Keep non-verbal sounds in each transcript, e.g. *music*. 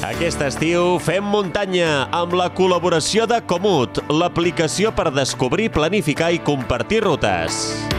Aquest estiu fem muntanya amb la col·laboració de Comut, l'aplicació per descobrir, planificar i compartir rutes.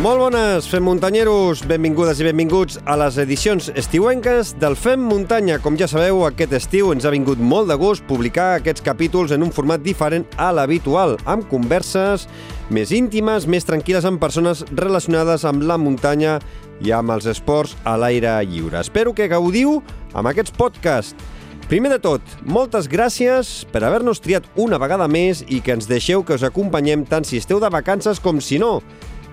Molt bones, Fem Muntanyeros! Benvingudes i benvinguts a les edicions estiuenques del Fem Muntanya. Com ja sabeu, aquest estiu ens ha vingut molt de gust publicar aquests capítols en un format diferent a l'habitual, amb converses més íntimes, més tranquil·les amb persones relacionades amb la muntanya i amb els esports a l'aire lliure. Espero que gaudiu amb aquests podcasts. Primer de tot, moltes gràcies per haver-nos triat una vegada més i que ens deixeu que us acompanyem tant si esteu de vacances com si no.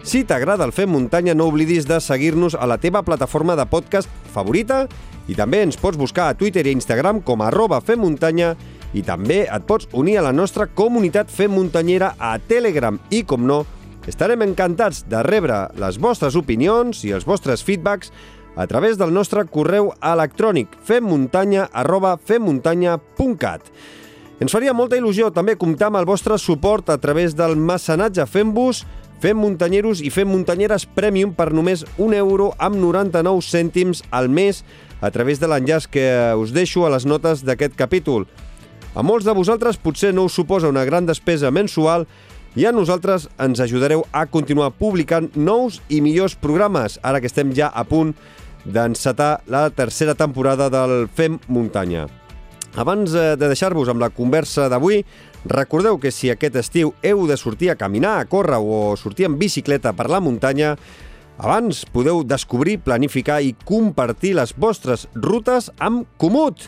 Si t'agrada el Fem Muntanya, no oblidis de seguir-nos a la teva plataforma de podcast favorita i també ens pots buscar a Twitter i Instagram com arroba femmuntanya i també et pots unir a la nostra comunitat Fem Muntanyera a Telegram i, com no, estarem encantats de rebre les vostres opinions i els vostres feedbacks a través del nostre correu electrònic femmuntanya arroba femmuntanya.cat. Ens faria molta il·lusió també comptar amb el vostre suport a través del mecenatge Fem-vos Fem muntanyeros i fem muntanyeres Premium per només 1 euro amb 99 cèntims al mes a través de l'enllaç que us deixo a les notes d'aquest capítol. A molts de vosaltres potser no us suposa una gran despesa mensual i a nosaltres ens ajudareu a continuar publicant nous i millors programes, ara que estem ja a punt d'encetar la tercera temporada del Fem Muntanya. Abans eh, de deixar-vos amb la conversa d'avui, recordeu que si aquest estiu heu de sortir a caminar, a córrer o sortir en bicicleta per la muntanya, abans podeu descobrir, planificar i compartir les vostres rutes amb Comut.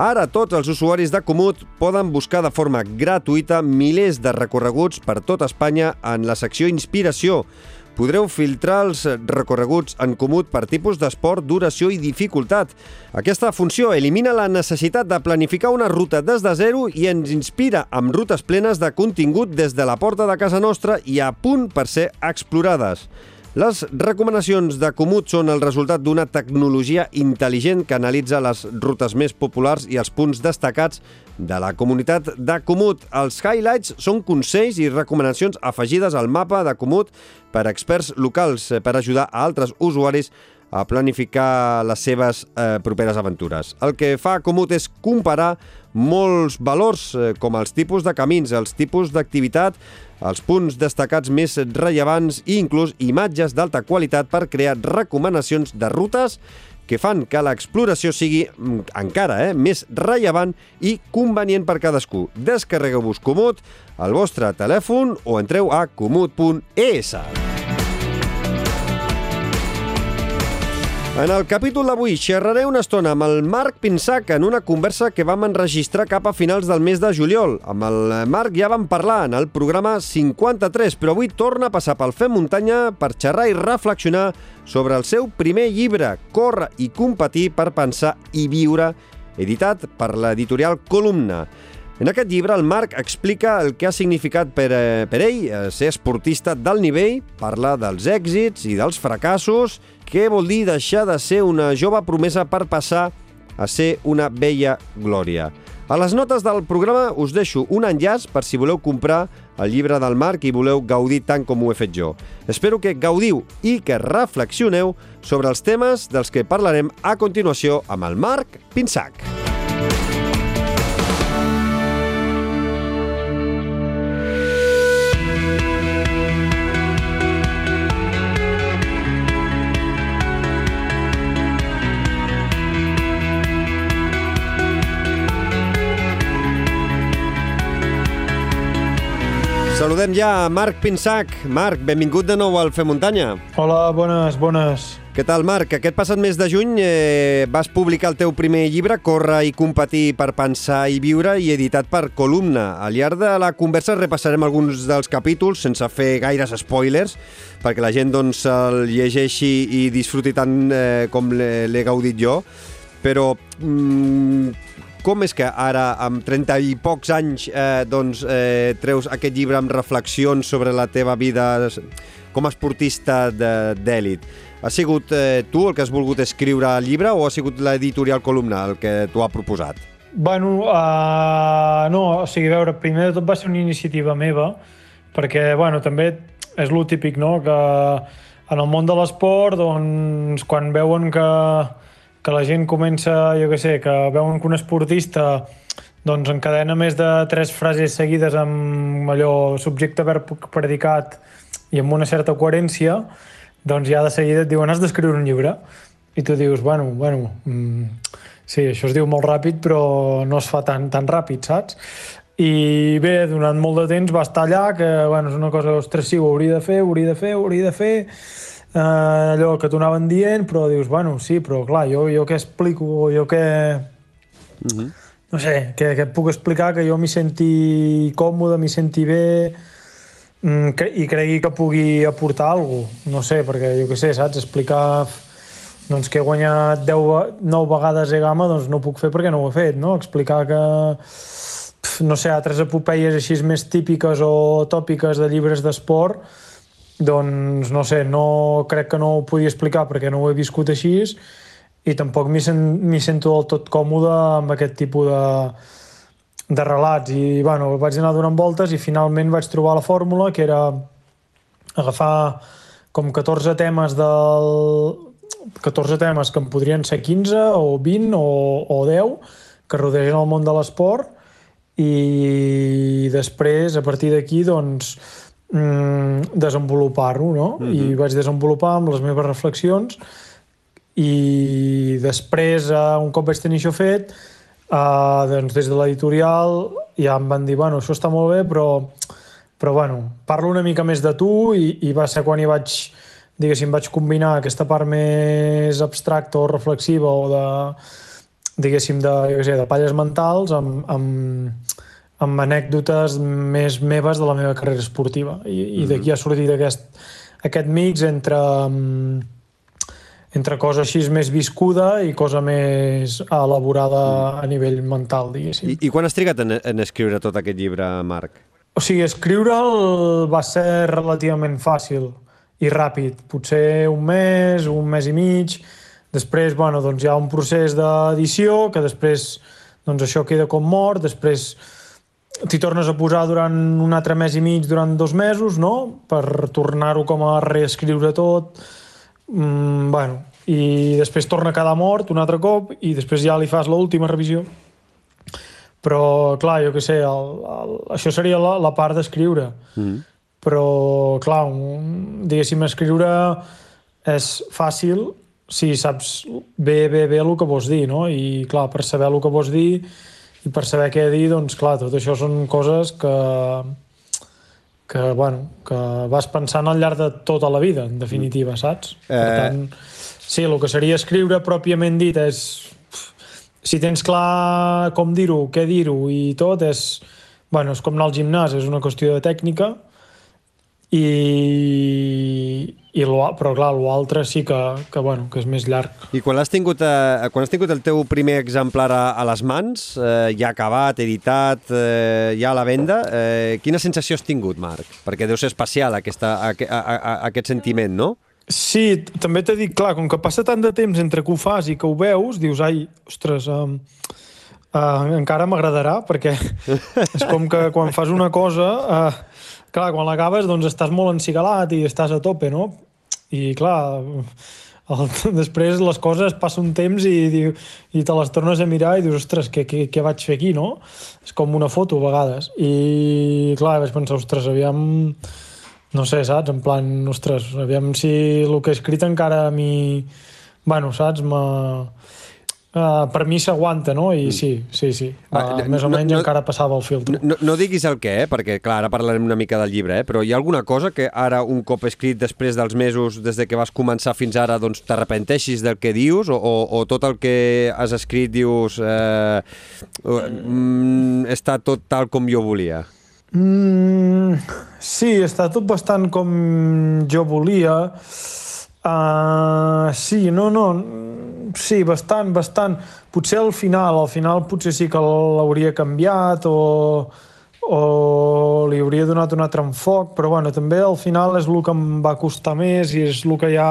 Ara tots els usuaris de Comut poden buscar de forma gratuïta milers de recorreguts per tot Espanya en la secció Inspiració, podreu filtrar els recorreguts en comut per tipus d'esport, duració i dificultat. Aquesta funció elimina la necessitat de planificar una ruta des de zero i ens inspira amb rutes plenes de contingut des de la porta de casa nostra i a punt per ser explorades. Les recomanacions de Comut són el resultat d'una tecnologia intel·ligent que analitza les rutes més populars i els punts destacats de la comunitat de Comut. Els highlights són consells i recomanacions afegides al mapa de Comut per experts locals eh, per ajudar a altres usuaris a planificar les seves eh, properes aventures. El que fa Comut és comparar molts valors, eh, com els tipus de camins, els tipus d'activitat, els punts destacats més rellevants i inclús imatges d'alta qualitat per crear recomanacions de rutes que fan que l'exploració sigui mm, encara eh, més rellevant i convenient per cadascú. Descarregueu-vos Comut al vostre telèfon o entreu a comut.es. En el capítol d'avui xerraré una estona amb el Marc Pinsac en una conversa que vam enregistrar cap a finals del mes de juliol. Amb el Marc ja vam parlar en el programa 53, però avui torna a passar pel Fem Muntanya per xerrar i reflexionar sobre el seu primer llibre, Corre i competir per pensar i viure, editat per l'editorial Columna. En aquest llibre, el Marc explica el que ha significat per, eh, per ell eh, ser esportista d'alt nivell, parla dels èxits i dels fracassos, què vol dir deixar de ser una jove promesa per passar a ser una vella glòria. A les notes del programa us deixo un enllaç per si voleu comprar el llibre del Marc i voleu gaudir tant com ho he fet jo. Espero que gaudiu i que reflexioneu sobre els temes dels que parlarem a continuació amb el Marc Pinsac. Saludem ja a Marc Pinsac. Marc, benvingut de nou al Fer Muntanya. Hola, bones, bones. Què tal, Marc? Aquest passat mes de juny eh, vas publicar el teu primer llibre, Corre i competir per pensar i viure, i editat per Columna. Al llarg de la conversa repassarem alguns dels capítols, sense fer gaires spoilers, perquè la gent doncs, el llegeixi i disfruti tant eh, com l'he gaudit jo. Però mm, com és que ara, amb 30 i pocs anys, eh, doncs, eh, treus aquest llibre amb reflexions sobre la teva vida com a esportista d'èlit? Ha sigut eh, tu el que has volgut escriure el llibre o ha sigut l'editorial Columna el que t'ho ha proposat? Bueno, uh, no, o sigui, a veure, primer de tot va ser una iniciativa meva, perquè, bueno, també és lo típic, no?, que en el món de l'esport, doncs, quan veuen que, que la gent comença, jo què sé, que veuen que un esportista doncs encadena més de tres frases seguides amb allò subjecte, verb, predicat i amb una certa coherència, doncs ja de seguida et diuen has d'escriure un llibre. I tu dius, bueno, bueno, mm, sí, això es diu molt ràpid, però no es fa tan, tan ràpid, saps? I bé, durant molt de temps va estar allà, que bueno, és una cosa, ostres, sí, ho hauria de fer, ho hauria de fer, ho hauria de fer, eh, allò que t'ho anaven dient, però dius, bueno, sí, però clar, jo, jo què explico, jo què... Mm -hmm. No sé, que, que et puc explicar que jo m'hi senti còmode, m'hi senti bé mm, que, i cregui que pugui aportar alguna cosa. No sé, perquè jo què sé, saps? Explicar doncs que he guanyat 10, 9 vegades EGAMA, doncs no ho puc fer perquè no ho he fet, no? Explicar que no sé, altres epopeies així més típiques o tòpiques de llibres d'esport, doncs no sé, no crec que no ho podia explicar perquè no ho he viscut així i tampoc m'hi sen, sento del tot còmode amb aquest tipus de, de relats. I bueno, vaig anar donant voltes i finalment vaig trobar la fórmula que era agafar com 14 temes del 14 temes que en podrien ser 15 o 20 o, o 10 que rodegen el món de l'esport i després, a partir d'aquí, doncs, mm, desenvolupar-ho, no? Mm -hmm. I vaig desenvolupar amb les meves reflexions i després, uh, un cop vaig tenir això fet, uh, doncs des de l'editorial ja em van dir, bueno, això està molt bé, però, però bueno, parlo una mica més de tu i, i va ser quan hi vaig, diguéssim, vaig combinar aquesta part més abstracta o reflexiva o de, diguéssim, de, jo sé, de palles mentals amb, amb, amb anècdotes més meves de la meva carrera esportiva. I, i mm -hmm. d'aquí ha sortit aquest, aquest mix entre, mm, entre cosa així més viscuda i cosa més elaborada mm. a nivell mental, diguéssim. I, I quan has trigat en, en escriure tot aquest llibre, Marc? O sigui, escriure'l va ser relativament fàcil i ràpid. Potser un mes, un mes i mig. Després, bueno, doncs hi ha un procés d'edició que després doncs això queda com mort. Després t'hi tornes a posar durant un altre mes i mig, durant dos mesos, no?, per tornar-ho com a reescriure tot. Mm, bueno, i després torna a quedar mort un altre cop i després ja li fas l'última revisió. Però, clar, jo què sé, el, el, això seria la, la part d'escriure. Mm. Però, clar, un, diguéssim, escriure és fàcil si saps bé, bé, bé el que vols dir, no? I, clar, per saber el que vols dir i per saber què dir, doncs clar, tot això són coses que, que, bueno, que vas pensant al llarg de tota la vida, en definitiva, saps? Eh... Per tant, sí, el que seria escriure pròpiament dit és... Si tens clar com dir-ho, què dir-ho i tot, és... Bueno, és com anar al gimnàs, és una qüestió de tècnica, i, i lo, però clar, l'altre sí que, que, bueno, que és més llarg. I quan has tingut, eh, quan has tingut el teu primer exemplar a, a les mans, eh, ja acabat, editat, eh, ja a la venda, eh, quina sensació has tingut, Marc? Perquè deu ser especial aquesta, a, a, a, aquest sentiment, no? Sí, també t'he dit, clar, com que passa tant de temps entre que ho fas i que ho veus, dius, ai, ostres, um, uh, encara m'agradarà, perquè *laughs* és com que quan fas una cosa... Uh, clar, quan l'acabes doncs estàs molt encigalat i estàs a tope, no? I clar, el, *laughs* després les coses passa un temps i, i, te les tornes a mirar i dius, ostres, què, què, què vaig fer aquí, no? És com una foto a vegades. I clar, vaig pensar, ostres, aviam... No sé, saps? En plan, ostres, aviam si el que he escrit encara a mi... Bueno, saps? Me Uh, per mi s'aguanta, no? I mm. sí, sí, sí. Uh, uh, més o menys no, encara passava el filtre. No, no diguis el què, eh? perquè clar, ara parlarem una mica del llibre, eh? però hi ha alguna cosa que ara, un cop escrit després dels mesos, des de que vas començar fins ara, doncs t'arrepenteixis del que dius o, o, o tot el que has escrit dius eh, mm, està tot tal com jo volia? Mm, sí, està tot bastant com jo volia. Uh, sí, no, no, sí, bastant, bastant. Potser al final, al final potser sí que l'hauria canviat o, o li hauria donat un altre enfoc, però bueno, també al final és el que em va costar més i és el que ja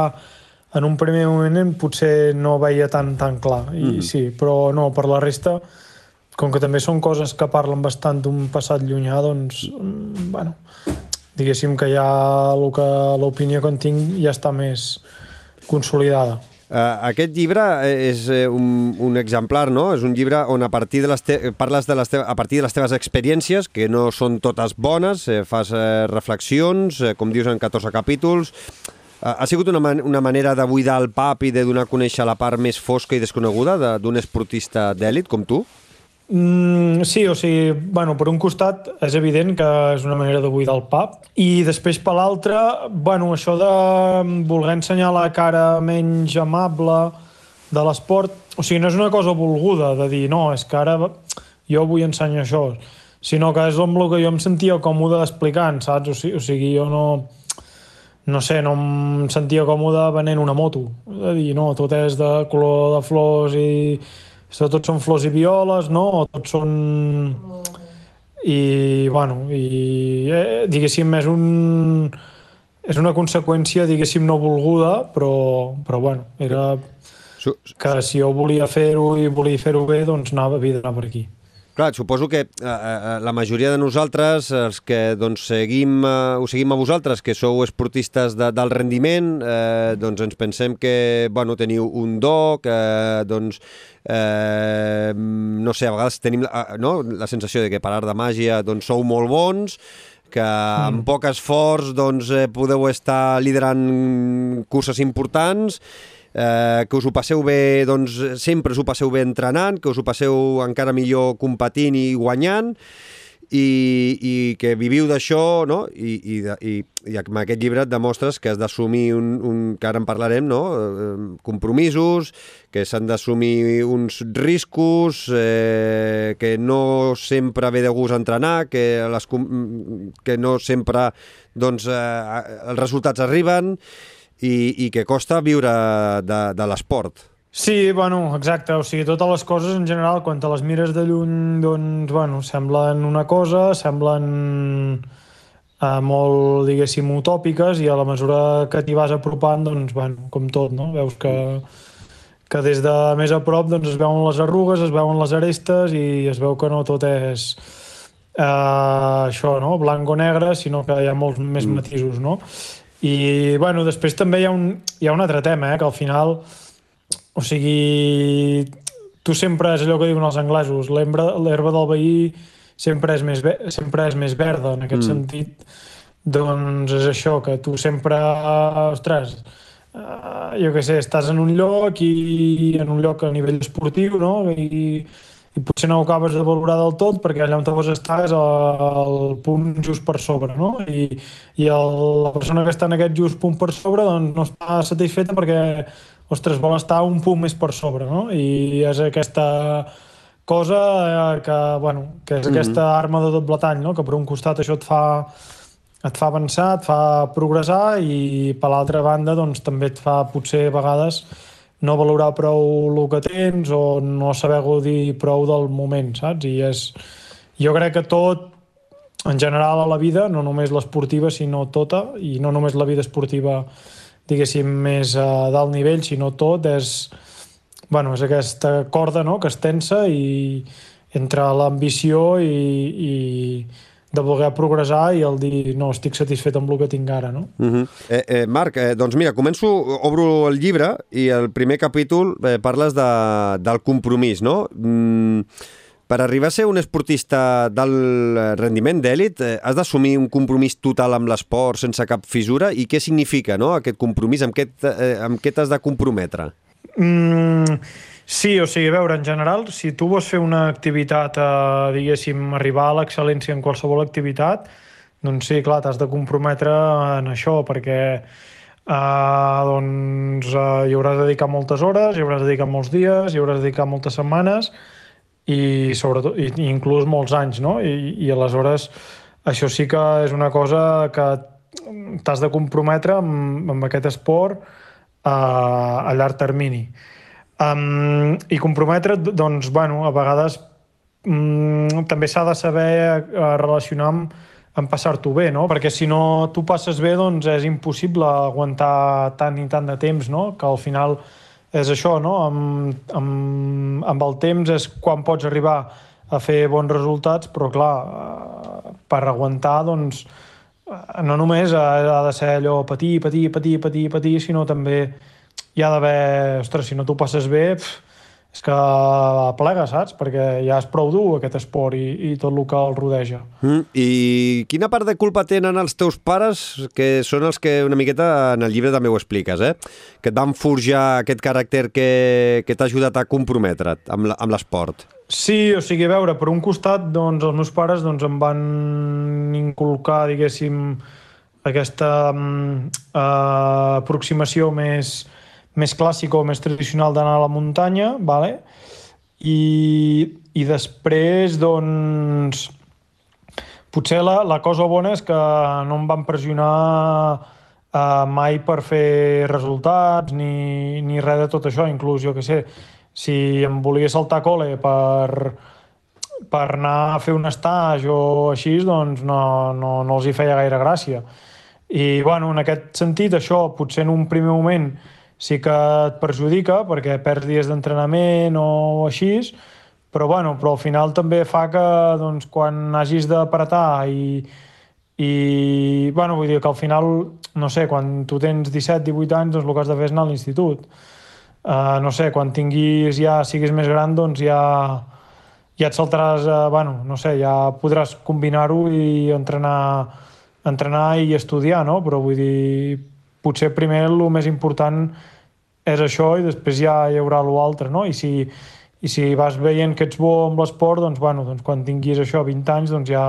en un primer moment potser no veia tan, tan clar. I mm -hmm. sí, però no, per la resta, com que també són coses que parlen bastant d'un passat llunyà, doncs, mm, bueno, diguéssim que ja l'opinió que en tinc ja està més consolidada. Uh, aquest llibre és uh, un, un exemplar, no? És un llibre on a partir de les te parles de les a partir de les teves experiències, que no són totes bones, eh, fas eh, reflexions, eh, com dius, en 14 capítols. Uh, ha sigut una, man una manera de buidar el pap i de donar a conèixer la part més fosca i desconeguda d'un esportista d'èlit com tu? Mm, sí, o sigui, bueno, per un costat és evident que és una manera de buidar el pap i després per l'altre, bueno, això de voler ensenyar la cara menys amable de l'esport, o sigui, no és una cosa volguda de dir, no, és que ara jo vull ensenyar això, sinó que és el que jo em sentia còmode explicant, saps? O sigui, o sigui jo no no sé, no em sentia còmode venent una moto. De dir, no, tot és de color de flors i tots són flors i violes, no? O tots són... I, bueno, i eh, diguéssim, és un... És una conseqüència, diguéssim, no volguda, però, però bueno, era que si jo volia fer-ho i volia fer-ho bé, doncs anava, havia d'anar per aquí. Clar, suposo que eh, eh, la majoria de nosaltres, els que doncs, seguim, eh, us seguim a vosaltres, que sou esportistes de, del rendiment, eh, doncs ens pensem que bueno, teniu un do, que doncs, eh, no sé, a vegades tenim la, no, la sensació de que per art de màgia doncs, sou molt bons, que amb mm. poc esforç doncs, eh, podeu estar liderant curses importants eh, que us ho passeu bé, doncs sempre us ho passeu bé entrenant, que us ho passeu encara millor competint i guanyant, i, i que viviu d'això, no? I, i, i, i amb aquest llibre et demostres que has d'assumir un, un, que ara en parlarem, no? Compromisos, que s'han d'assumir uns riscos, eh, que no sempre ve de gust entrenar, que, les, que no sempre doncs, eh, els resultats arriben, i, i que costa viure de, de l'esport. Sí, bueno, exacte, o sigui, totes les coses en general, quan te les mires de lluny, doncs, bueno, semblen una cosa, semblen eh, molt, diguéssim, utòpiques i a la mesura que t'hi vas apropant, doncs, bueno, com tot, no? Veus que, que des de més a prop doncs, es veuen les arrugues, es veuen les arestes i es veu que no tot és eh, això, no? blanc o negre, sinó que hi ha molts més mm. matisos, no? I, bueno, després també hi ha un, hi ha un altre tema, eh, que al final, o sigui, tu sempre és allò que diuen els anglesos, l'herba del veí sempre és més, sempre és més verda, en aquest mm. sentit, doncs és això, que tu sempre, ostres, uh, jo què sé, estàs en un lloc i en un lloc a nivell esportiu, no? I, i potser no ho acabes de valorar del tot perquè allà on te vols estar és al punt just per sobre, no? I, i el, la persona que està en aquest just punt per sobre doncs no està satisfeta perquè, ostres, vol estar un punt més per sobre, no? I és aquesta cosa eh, que, bueno, que és mm -hmm. aquesta arma de doble tall, no? Que per un costat això et fa et fa avançar, et fa progressar i per l'altra banda doncs també et fa potser a vegades no valorar prou el que tens o no saber gaudir prou del moment, saps? I és... Jo crec que tot, en general a la vida, no només l'esportiva, sinó tota, i no només la vida esportiva, diguéssim, més a dalt nivell, sinó tot, és, bueno, és aquesta corda no?, que es tensa i entre l'ambició i, i, de voler progressar i el dir no, estic satisfet amb el que tinc ara, no? Uh -huh. eh, eh, Marc, eh, doncs mira, començo, obro el llibre i el primer capítol eh, parles de, del compromís, no? Mm, per arribar a ser un esportista del rendiment d'èlit, eh, has d'assumir un compromís total amb l'esport sense cap fissura i què significa no, aquest compromís? Amb què, eh, amb què t'has de comprometre? Mm, Sí, o sigui, a veure, en general, si tu vols fer una activitat, eh, diguéssim, arribar a l'excel·lència en qualsevol activitat, doncs sí, clar, t'has de comprometre en això, perquè eh, doncs, eh, hi hauràs de dedicar moltes hores, hi hauràs de dedicar molts dies, hi hauràs de dedicar moltes setmanes i, sobretot, i, inclús molts anys, no? I, I aleshores això sí que és una cosa que t'has de comprometre amb, amb aquest esport eh, a llarg termini. Um, I comprometre't, doncs, bueno, a vegades um, també s'ha de saber uh, relacionar amb, amb passar-t'ho bé, no? Perquè si no tu passes bé, doncs és impossible aguantar tant i tant de temps, no? Que al final és això, no? Amb, amb, amb el temps és quan pots arribar a fer bons resultats, però clar, uh, per aguantar, doncs, no només ha de ser allò patir, patir, patir, patir, patir, sinó també hi ha d'haver, ostres, si no t'ho passes bé, pff, és que plega, saps? Perquè ja és prou dur aquest esport i, i tot el que el rodeja. Mm, I quina part de culpa tenen els teus pares, que són els que una miqueta en el llibre també ho expliques, eh? que et van forjar aquest caràcter que, que t'ha ajudat a comprometre't amb l'esport? Sí, o sigui, a veure, per un costat, doncs, els meus pares doncs, em van inculcar, diguéssim, aquesta uh, aproximació més, més clàssica o més tradicional d'anar a la muntanya, vale? I, i després, doncs, potser la, la cosa bona és que no em van pressionar uh, mai per fer resultats ni, ni res de tot això, inclús, jo que sé, si em volia saltar col·le per, per anar a fer un estatge o així, doncs no, no, no els hi feia gaire gràcia. I, bueno, en aquest sentit, això potser en un primer moment sí que et perjudica perquè perds dies d'entrenament o així, però, bueno, però al final també fa que doncs, quan hagis d'apretar i, i bueno, vull dir que al final, no sé, quan tu tens 17-18 anys, doncs el que has de fer és anar a l'institut. Uh, no sé, quan tinguis ja, siguis més gran, doncs ja, ja et saltaràs, uh, bueno, no sé, ja podràs combinar-ho i entrenar, entrenar i estudiar, no? Però vull dir, potser primer el més important és això i després ja hi haurà l'altre, no? I si, i si vas veient que ets bo amb l'esport, doncs, bueno, doncs quan tinguis això 20 anys, doncs ja,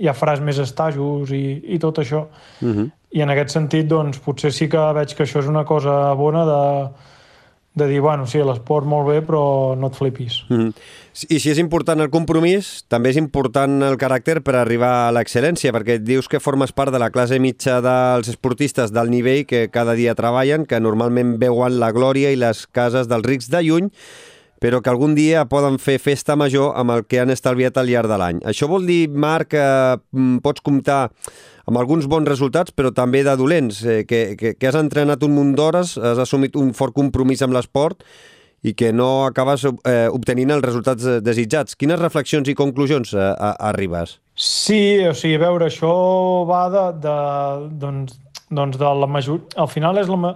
ja faràs més estajos i, i tot això. Uh Mhm. -huh. I en aquest sentit, doncs, potser sí que veig que això és una cosa bona de, de dir, bueno, sí, l'esport molt bé, però no et flipis. Mm -hmm. I si és important el compromís, també és important el caràcter per arribar a l'excel·lència, perquè dius que formes part de la classe mitja dels esportistes del nivell que cada dia treballen, que normalment veuen la glòria i les cases dels rics de lluny, però que algun dia poden fer festa major amb el que han estalviat al llarg de l'any. Això vol dir, Marc, que mm, pots comptar amb alguns bons resultats, però també de dolents, eh, que, que, que has entrenat un munt d'hores, has assumit un fort compromís amb l'esport i que no acabes eh, obtenint els resultats eh, desitjats. Quines reflexions i conclusions eh, arribes? Sí, o sigui, a veure, això va de, de, doncs, doncs de la majoria... Al final és, la,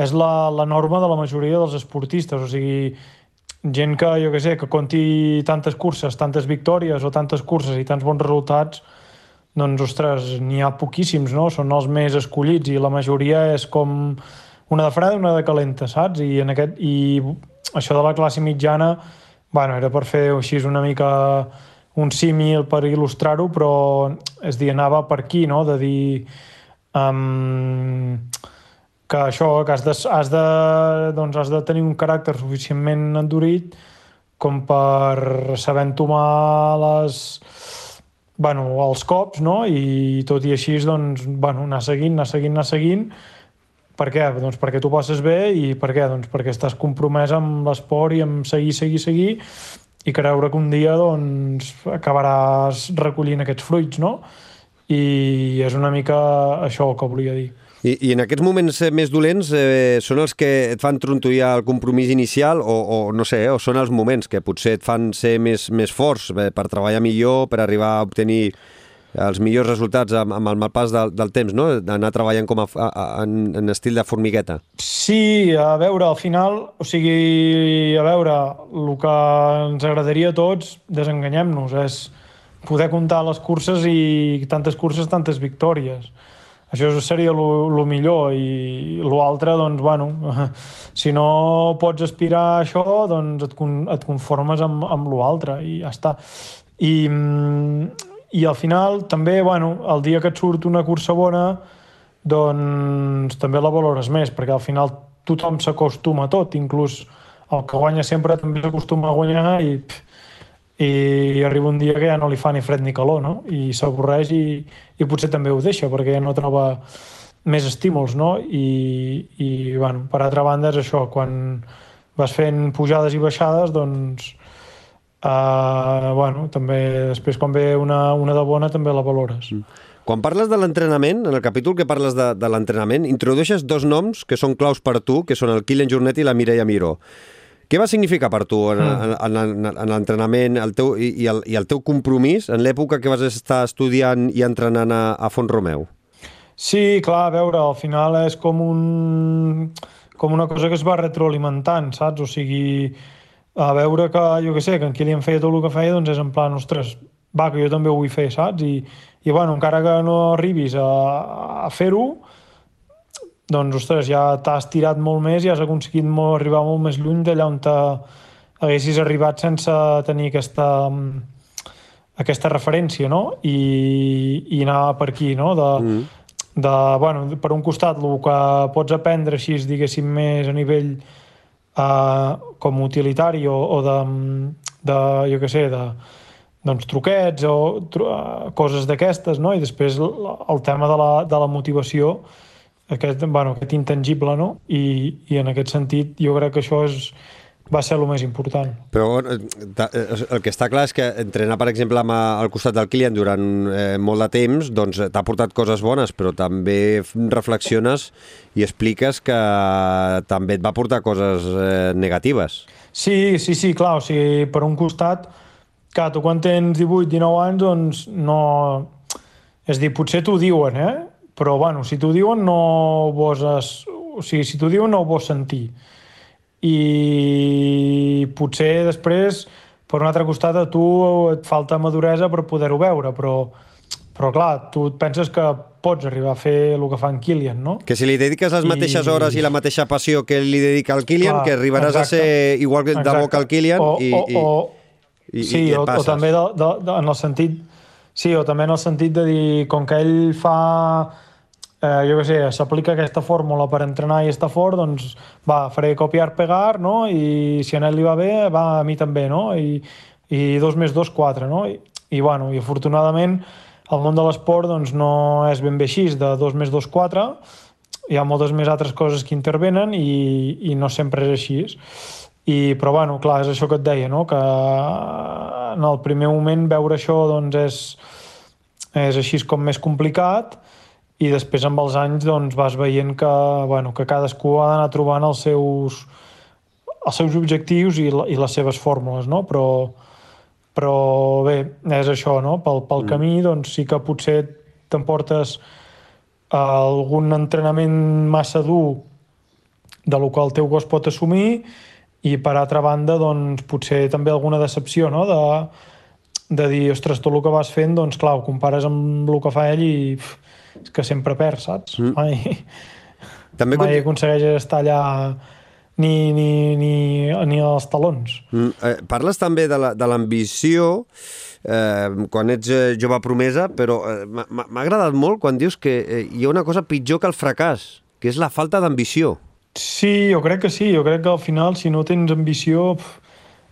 és la, la norma de la majoria dels esportistes, o sigui, gent que, jo que sé, que conti tantes curses, tantes victòries o tantes curses i tants bons resultats, doncs, ostres, n'hi ha poquíssims, no? Són els més escollits i la majoria és com una de freda i una de calenta, saps? I, en aquest, i això de la classe mitjana, bueno, era per fer així una mica un símil per il·lustrar-ho, però és dir, anava per aquí, no? De dir um, que això, que has de, has, de, doncs has de tenir un caràcter suficientment endurit com per saber entomar les, bueno, els cops, no? I tot i així, doncs, bueno, anar seguint, anar seguint, anar seguint. Per què? Doncs perquè tu passes bé i per què? Doncs perquè estàs compromès amb l'esport i amb seguir, seguir, seguir i creure que un dia doncs, acabaràs recollint aquests fruits, no? I és una mica això el que volia dir. I, I en aquests moments més dolents eh, són els que et fan trontollar el compromís inicial o, o no sé, o són els moments que potser et fan ser més, més forts eh, per treballar millor, per arribar a obtenir els millors resultats amb, amb el malpàs del, del temps, no? D'anar treballant com a, a, a, en, estil de formigueta. Sí, a veure, al final, o sigui, a veure, el que ens agradaria a tots, desenganyem-nos, és poder comptar les curses i tantes curses, tantes victòries. Això seria el millor i l'altre, doncs, bueno, *laughs* si no pots aspirar a això, doncs et, et conformes amb, amb l'altre i ja està. I, i al final també, bueno, el dia que et surt una cursa bona, doncs també la valores més, perquè al final tothom s'acostuma a tot, inclús el que guanya sempre també s'acostuma a guanyar i, i arriba un dia que ja no li fa ni fred ni calor, no? I s'avorreix i, i potser també ho deixa, perquè ja no troba més estímuls, no? I, i bueno, per altra banda és això, quan vas fent pujades i baixades, doncs uh, bueno, també després quan ve una, una de bona també la valores. Mm. Quan parles de l'entrenament, en el capítol que parles de, de l'entrenament, introdueixes dos noms que són claus per tu, que són el Kilian Jornet i la Mireia Miró. Què va significar per tu en, Mm. en, en, en l'entrenament el teu, i, i, el, i el teu compromís en l'època que vas estar estudiant i entrenant a, a Font Romeu? Sí, clar, a veure, al final és com un com una cosa que es va retroalimentant, saps? O sigui, a veure que, jo que sé, que en Kilian feia tot el que feia, doncs és en plan, ostres, va, que jo també ho vull fer, saps? I, i bueno, encara que no arribis a, a fer-ho, doncs, ostres, ja t'has tirat molt més i has aconseguit molt, arribar molt més lluny d'allà on haguessis arribat sense tenir aquesta, aquesta referència, no? I, i anar per aquí, no? De, mm. de, bueno, per un costat, el que pots aprendre així, diguéssim, més a nivell uh, com utilitari o, o de, de, jo què sé, de, doncs, truquets o tru uh, coses d'aquestes, no? I després el tema de la, de la motivació, aquest, bueno, aquest intangible, no? I, I en aquest sentit jo crec que això és, va ser el més important. Però eh, eh, el que està clar és que entrenar, per exemple, amb, a- al costat del client durant eh, molt de temps doncs eh, t'ha portat coses bones, però també reflexiones i expliques que també et va portar coses eh, negatives. Sí, sí, sí, clar, o sigui, per un costat, clar, tu quan tens 18, 19 anys, doncs no... És dir, potser t'ho diuen, eh? Però, bueno, si t'ho diuen no ho voses... O sigui, si t'ho diuen no ho vols sentir. I potser després, per un altre costat, a tu et falta maduresa per poder-ho veure, però, però clar, tu et penses que pots arribar a fer el que fa en Kilian, no? Que si li dediques les I- mateixes hores i la mateixa passió que li dedica al Kilian, Clar, que arribaràs exacte. a ser igual de bo que el Kilian o, i, o, i, o, i, sí, i et o, o també de, de, de, en el sentit sí, o també en el sentit de dir com que ell fa eh, jo què sé, s'aplica aquesta fórmula per entrenar i estar fort, doncs va, faré copiar-pegar, no? I si a ell li va bé, va a mi també, no? I, i dos més dos, quatre, no? I, i, bueno, i afortunadament el món de l'esport doncs, no és ben bé així, de dos més dos, quatre, hi ha moltes més altres coses que intervenen i, i no sempre és així. I, però, bueno, clar, és això que et deia, no? que en el primer moment veure això doncs, és, és així com més complicat i després amb els anys doncs, vas veient que, bueno, que cadascú ha d'anar trobant els seus, els seus objectius i, i les seves fórmules, no? però, però bé, és això, no? pel, pel mm. camí doncs, sí que potser t'emportes algun entrenament massa dur de lo que el teu gos pot assumir i per altra banda doncs, potser també alguna decepció no? de, de dir, ostres, tot el que vas fent doncs clar, ho compares amb el que fa ell i pff, és que sempre perds, saps? Mm. Mai, També mai aconsegueix estar allà ni, ni, ni, ni als talons. Mm, eh, parles també de la- de l'ambició eh, quan ets eh, jove promesa, però eh, m'ha m'ha agradat molt quan dius que eh, hi ha una cosa pitjor que el fracàs, que és la falta d'ambició. Sí, jo crec que sí. Jo crec que al final, si no tens ambició, pf,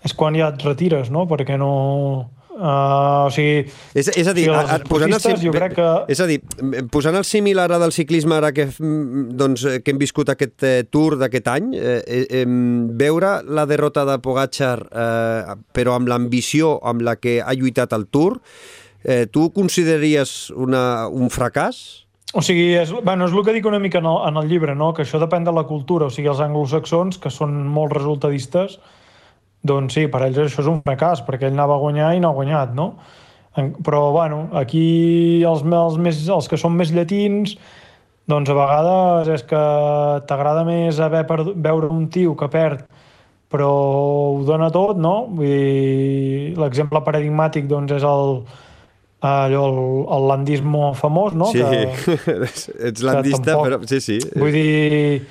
és quan ja et retires, no? Perquè no... Uh, o sigui, És, és a dir, els a, posant, el, jo crec que- és a dir, posant el símil ara del ciclisme ara que, mm, doncs, eh, que hem viscut aquest eh, Tour d'aquest any, eh, eh, veure la derrota de Pogacar eh, però amb l'ambició amb la que ha lluitat el Tour, eh, tu ho consideraries una, un fracàs? O sigui, és, bueno, és el que dic una mica en el, en el llibre, no? que això depèn de la cultura. O sigui, els anglosaxons, que són molt resultadistes, doncs sí, per ells això és un fracàs, perquè ell anava a guanyar i no ha guanyat, no? Però, bueno, aquí els, els, més, els que són més llatins, doncs a vegades és que t'agrada més haver perdut, veure un tio que perd però ho dona tot, no? Vull dir, l'exemple paradigmàtic doncs, és el, allò, el, el landismo famós, no? sí, Que, *laughs* ets landista, tampoc- però sí, sí. Vull dir,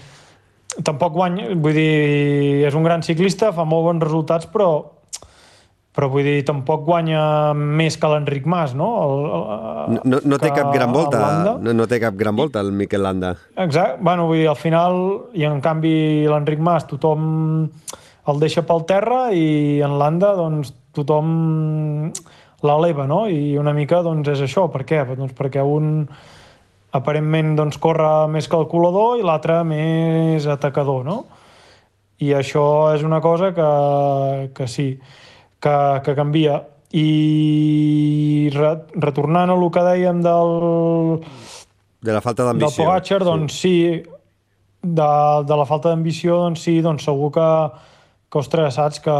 tampoc guanya, vull dir, és un gran ciclista, fa molt bons resultats, però però vull dir, tampoc guanya més que l'Enric Mas, no? El, el, No, no, no té cap gran volta, no, no té cap gran volta el Miquel Landa. Exacte, bueno, vull dir, al final, i en canvi l'Enric Mas tothom el deixa pel terra i en Landa, doncs, tothom l'eleva, no? I una mica, doncs, és això. Per què? Doncs perquè un aparentment doncs, corre més calculador i l'altre més atacador, no? I això és una cosa que, que sí, que, que canvia. I re, retornant a el que dèiem del, De la falta del d'ambició. Pogacar, doncs sí, de, de la falta d'ambició, doncs sí, doncs segur que, que ostres, saps, que,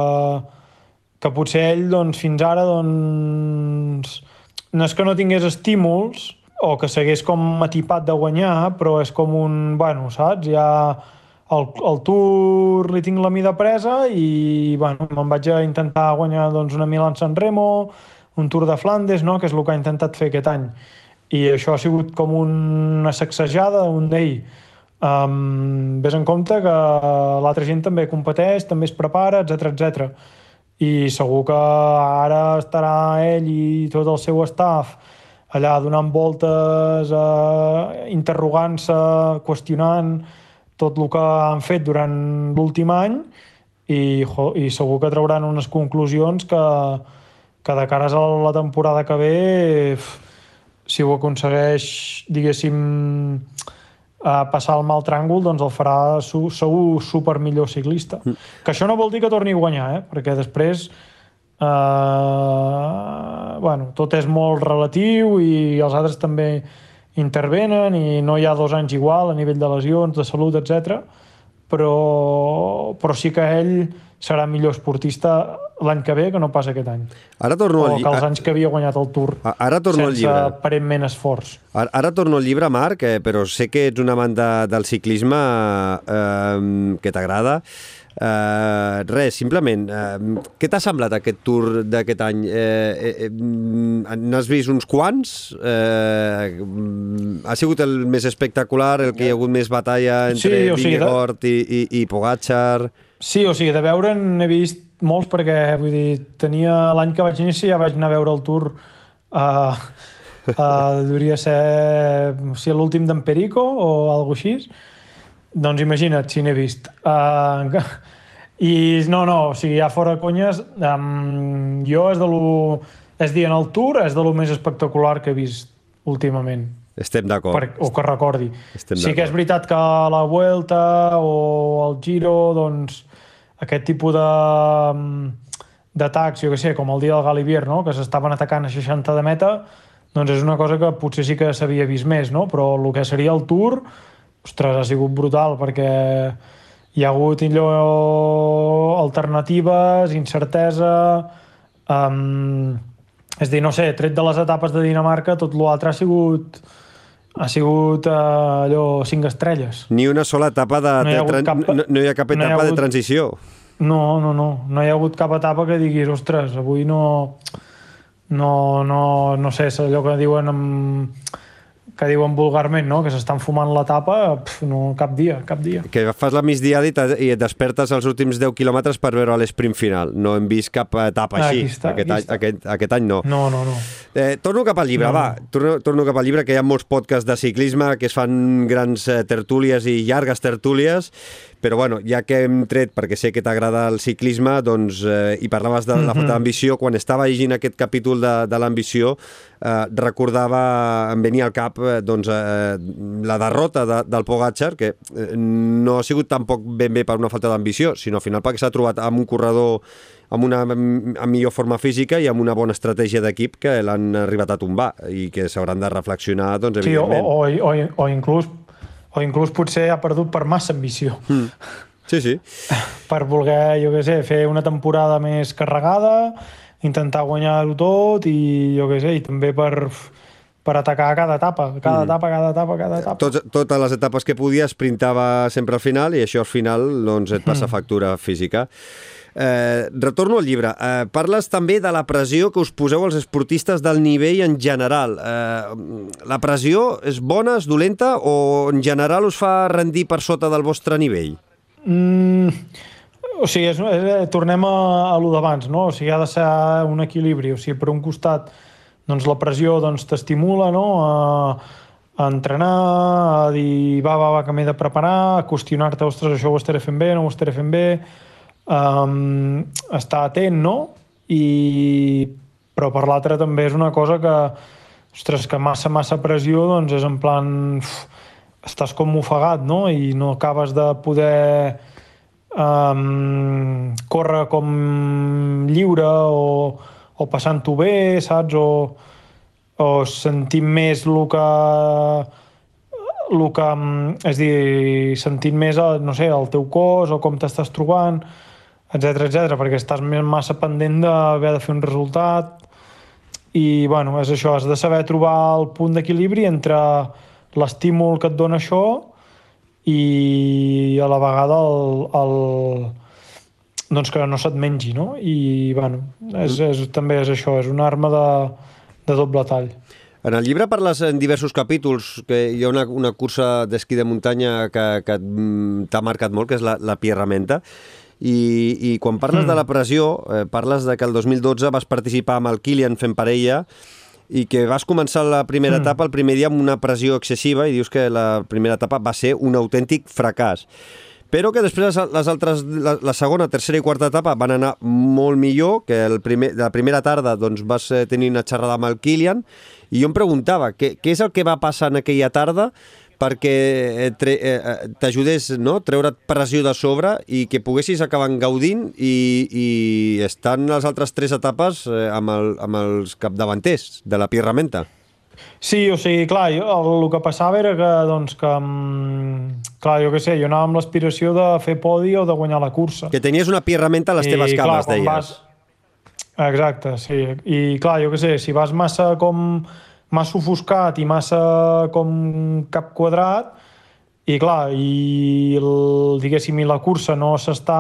que potser ell, doncs, fins ara, doncs, no és que no tingués estímuls, o que s'hagués com atipat de guanyar, però és com un, bueno, saps, ja el, el Tour li tinc la mida presa i, bueno, me'n vaig a intentar guanyar doncs, una Milan San Remo, un Tour de Flandes, no?, que és el que ha intentat fer aquest any. I això ha sigut com una sacsejada, un d'ell. Um, ves en compte que l'altra gent també competeix, també es prepara, etc etc. I segur que ara estarà ell i tot el seu staff allà donant voltes, eh, interrogant-se, qüestionant tot el que han fet durant l'últim any i, i segur que trauran unes conclusions que, que de cares a la temporada que ve si ho aconsegueix, diguéssim, a passar el mal tràngol, doncs el farà segur super millor ciclista. Mm. Que això no vol dir que torni a guanyar, eh? perquè després eh, bueno, tot és molt relatiu i els altres també intervenen i no hi ha dos anys igual a nivell de lesions, de salut, etc. Però, però sí que ell serà millor esportista l'any que ve que no pas aquest any. Ara torno o que els anys que havia guanyat el Tour ara torno sense al aparentment esforç. Ara, ara torno al llibre, Marc, eh, però sé que ets un amant de, del ciclisme eh, que t'agrada. Uh, res, simplement, uh, què t'ha semblat aquest tour d'aquest any? Uh, uh, uh, N'has vist uns quants? Uh, ha sigut el més espectacular, el que hi ha hagut més batalla entre sí, o sigui, Vingegaard de... i, i, i Pogacar? Sí, o sigui, de veure n'he vist molts perquè, vull dir, tenia l'any que vaig iniciar ja vaig anar a veure el tour uh, uh, *laughs* devia ser o sigui, l'últim d'en Perico o alguna així doncs imagina't si n'he vist. Uh, *laughs* I no, no, o sigui, ja fora conyes, um, jo és de lo... És dir, en el Tour és de lo més espectacular que he vist últimament. Estem d'acord. O que recordi. Estem sí que és veritat que la Vuelta o el Giro, doncs, aquest tipus de d'atacs, jo que sé, com el dia del Galibier, no? que s'estaven atacant a 60 de meta, doncs és una cosa que potser sí que s'havia vist més, no? però el que seria el Tour, ostres, ha sigut brutal perquè hi ha hagut allò, alternatives, incertesa... Um, és dir, no sé, tret de les etapes de Dinamarca, tot l'altre ha sigut ha sigut uh, allò cinc estrelles. Ni una sola etapa de... No hi ha, de cap, no, no hi ha cap etapa no hi ha hagut, de transició. No, no, no. No hi ha hagut cap etapa que diguis, ostres, avui no... No, no, no sé, és allò que diuen amb que diuen vulgarment, no? que s'estan fumant la tapa, pf, no, cap dia, cap dia. Que fas la migdiada i, i et despertes els últims 10 quilòmetres per veure l'esprint final. No hem vist cap etapa així. Aquí està, aquest, aquí any, aquest, aquest any no. No, no, no. Eh, torno cap al llibre, no. va. Torno, torno cap al llibre, que hi ha molts podcasts de ciclisme que es fan grans eh, tertúlies i llargues tertúlies però bueno, ja que hem tret, perquè sé que t'agrada el ciclisme, doncs, eh, i parlaves de la mm -hmm. falta d'ambició, quan estava llegint aquest capítol de, de l'ambició, eh, recordava, em venia al cap eh, doncs, eh, la derrota de, del Pogacar, que eh, no ha sigut tampoc ben bé per una falta d'ambició, sinó al final perquè s'ha trobat amb un corredor amb una amb millor forma física i amb una bona estratègia d'equip que l'han arribat a tombar i que s'hauran de reflexionar, doncs, evidentment. Sí, o, o, o, o inclús o inclús potser ha perdut per massa ambició. Mm. Sí, sí. *laughs* Per voler, jo què sé, fer una temporada més carregada, intentar guanyar-ho tot i jo què sé, i també per per atacar cada etapa, cada mm. etapa, cada etapa, cada etapa. Tot, totes les etapes que podia sprintava sempre al final i això al final doncs, et passa mm. factura física. Eh, retorno al llibre. Eh, parles també de la pressió que us poseu els esportistes del nivell en general. Eh, la pressió és bona, és dolenta o en general us fa rendir per sota del vostre nivell? Mm, o sigui, és, és, tornem a, a lo d'abans, no? O sigui, ha de ser un equilibri. O sigui, per un costat, doncs la pressió doncs, t'estimula, no?, a, a entrenar, a dir, va, va, va, que m'he de preparar, a qüestionar-te, ostres, això ho estaré fent bé, no ho estaré fent bé, um, estar atent, no? I... Però per l'altre també és una cosa que, ostres, que massa, massa pressió, doncs és en plan... Uf, estàs com ofegat, no? I no acabes de poder um, córrer com lliure o, o passant-ho bé, saps? O, o sentint més el que el que, és dir, sentint més, no sé, el teu cos o com t'estàs trobant etc etc perquè estàs més massa pendent d'haver de fer un resultat i, bueno, és això, has de saber trobar el punt d'equilibri entre l'estímul que et dona això i a la vegada el, el, doncs que no se't mengi, no? I, bueno, és, és, també és això, és una arma de, de doble tall. En el llibre parles en diversos capítols que hi ha una, una cursa d'esquí de muntanya que, que t'ha marcat molt, que és la, la Pierramenta, i, i quan parles mm. de la pressió, eh, parles de que el 2012 vas participar amb el Kilian fent parella i que vas començar la primera mm. etapa el primer dia amb una pressió excessiva i dius que la primera etapa va ser un autèntic fracàs però que després les altres, la, la segona, tercera i quarta etapa van anar molt millor, que el primer, la primera tarda doncs, vas eh, tenir una xerrada amb el Kilian, i jo em preguntava què, què és el que va passar en aquella tarda perquè eh, eh, eh, t'ajudés no? treure't pressió de sobre i que poguessis acabar gaudint i, i estan les altres tres etapes amb, el, amb els capdavanters de la Pierramenta. Sí, o sigui, clar, jo, el, el que passava era que, doncs, que, mm, clar, jo què sé, jo anava amb l'aspiració de fer podi o de guanyar la cursa. Que tenies una pirramenta a les I, teves cames, clar, deies. Vas... Exacte, sí. I, clar, jo què sé, si vas massa com massa ofuscat i massa com cap quadrat, i clar, i el, diguéssim, i la cursa no s'està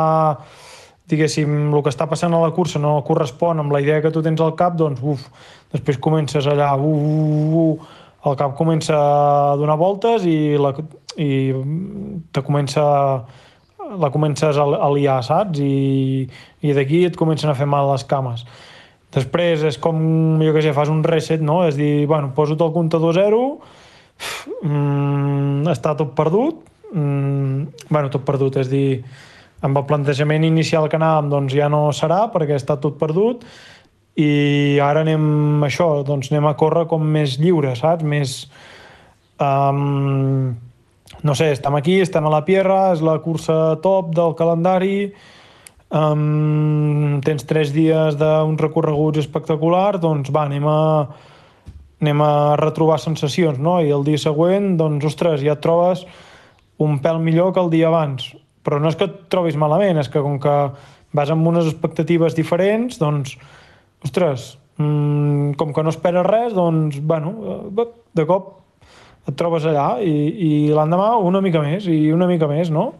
diguéssim, el que està passant a la cursa no correspon amb la idea que tu tens al cap, doncs, uf, després comences allà, uf, uf, uf, el cap comença a donar voltes i, la, i te comença la comences a liar, saps? I, i d'aquí et comencen a fer mal les cames. Després és com, jo què sé, fas un reset, no? És dir, bueno, poso el comptador zero, mm, està tot perdut, mm, bueno, tot perdut, és dir, amb el plantejament inicial que anàvem doncs ja no serà perquè està tot perdut i ara anem això, doncs anem a córrer com més lliure, saps? Més... Um, no sé, estem aquí, estem a la Pierra, és la cursa top del calendari, um, tens tres dies d'un recorregut espectacular, doncs va, anem a, anem a retrobar sensacions, no? I el dia següent, doncs, ostres, ja et trobes un pèl millor que el dia abans però no és que et trobis malament, és que com que vas amb unes expectatives diferents, doncs, ostres, mmm, com que no esperes res, doncs, bueno, eh, de cop et trobes allà i, i l'endemà una mica més i una mica més, no?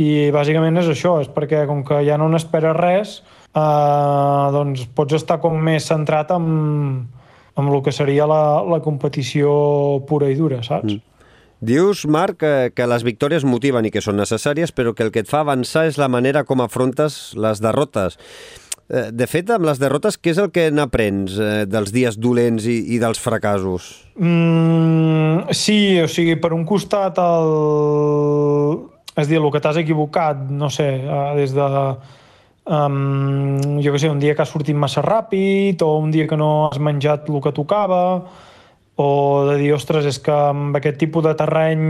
I bàsicament és això, és perquè com que ja no n'esperes res, eh, doncs pots estar com més centrat en, en el que seria la, la competició pura i dura, saps? Mm. Dius, Marc, que, que les victòries motiven i que són necessàries, però que el que et fa avançar és la manera com afrontes les derrotes. Eh, de fet, amb les derrotes, què és el que n'aprens eh, dels dies dolents i, i dels fracassos? Mm, sí, o sigui, per un costat, el... és dir, el que t'has equivocat, no sé, eh, des de... Um, jo què sé, un dia que has sortit massa ràpid o un dia que no has menjat el que tocava o de dir, ostres, és que amb aquest tipus de terreny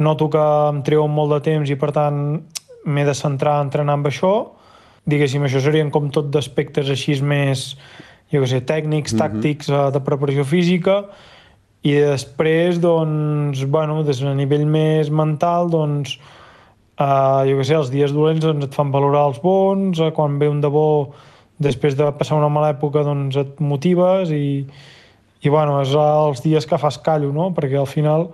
noto que em treu molt de temps i per tant m'he de centrar a entrenar amb això. Diguéssim, això serien com tot d'aspectes així més, jo què sé, tècnics, mm -hmm. tàctics, eh, de preparació física, i després, doncs, bueno, des a nivell més mental, doncs, eh, jo què sé, els dies dolents doncs, et fan valorar els bons, eh, quan ve un de bo, després de passar una mala època, doncs et motives i, i bueno, és els dies que fas callo, no? Perquè al final,